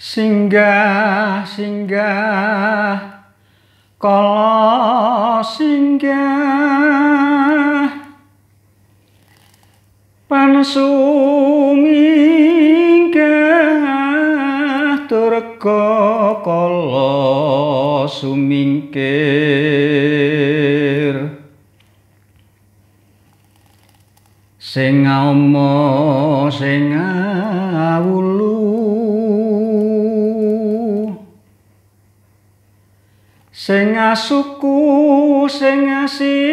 singgah singgah kala singgah. Pansumingkah turga kala sumingkir. Sing amo sing awulu sing asuku sing asirah.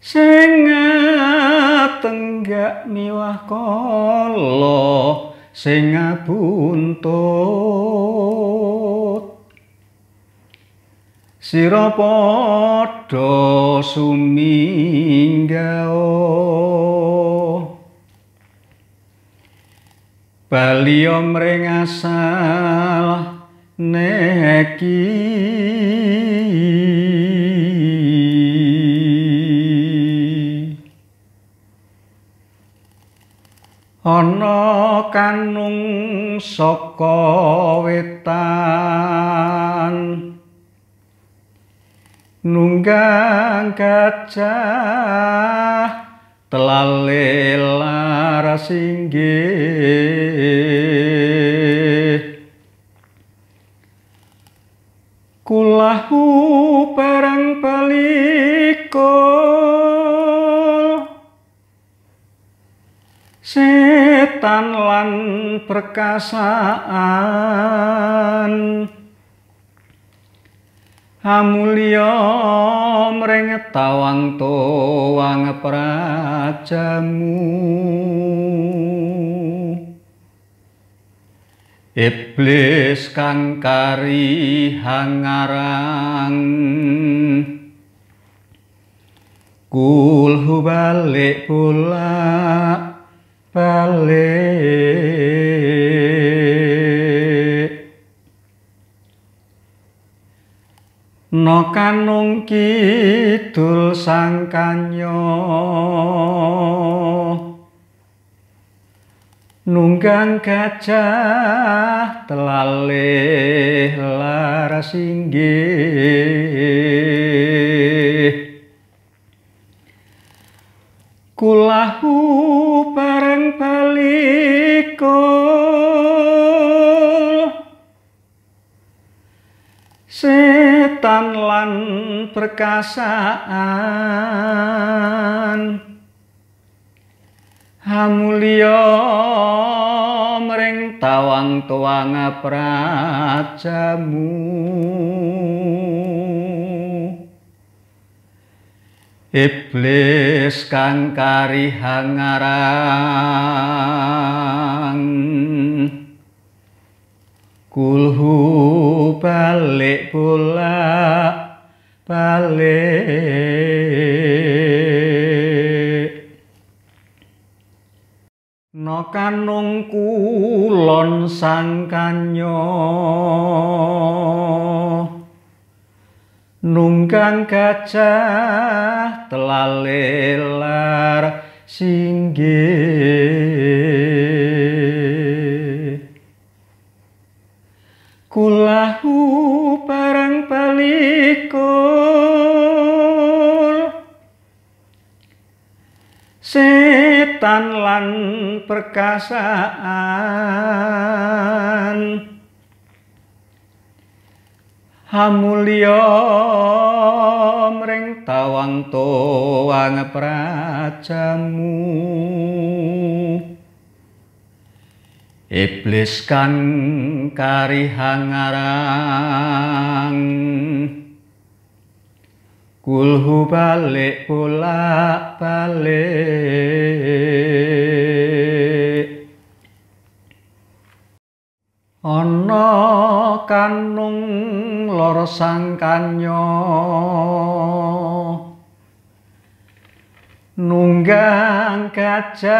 Sing tenggak miwah kala sing buntut sira padha suminggao Bali omring asal neki. Ana kanung saka wetan. Nunggang gajah telale laras inggih kulahu barang balikul. Setan lan perkasaan. Amulya mring tawang towang prajamu Iblis kang kari hangarang Kulhu balik pula balik. No kanung kidul sangkanyo Nunggang gajah telalih laras inggih Kulahu bareng balikul. Setan lan perkasaan hamulya mring tawang tuwang prajamu. Iblis kang kari hangarang kulhu balik bolak balik kanung kulon sangkanyo nunggang gajah telalelar singgih setan lan perkasaan. Hamulya mring tawang towang prajamu. Iblis kang kari kulhu balik bolak balik ana kanung loro sangkanyo nunggang gajah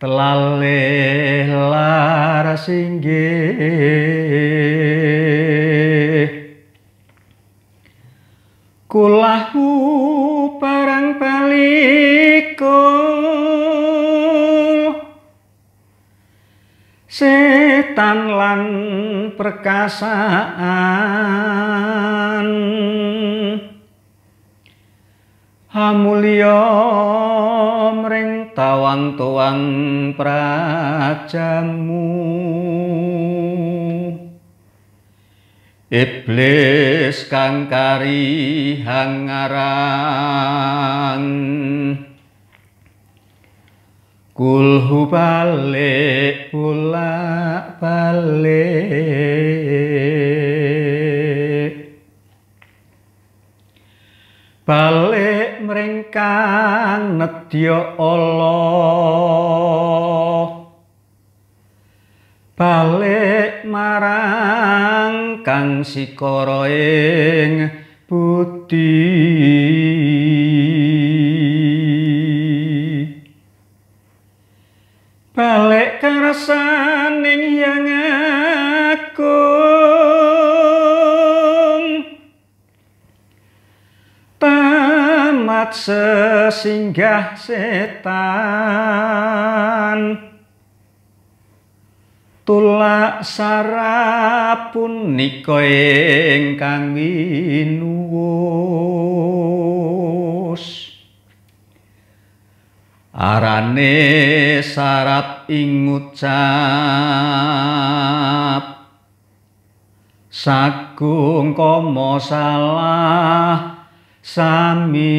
telalih laras inggih kulahu setan lan perkasaan. Hamulya mring tawang-tawang prajamu. Iblis kang kari hangarang kulhu balik pula balik balik mringkang nedya Allah. Balik marang kang sikara ing balik karasaning yang agung. Tamat sesinggah setan. Tulak sarapun nika ingkang winuwus arane sarap ing ngucap. Sagung kama salah sami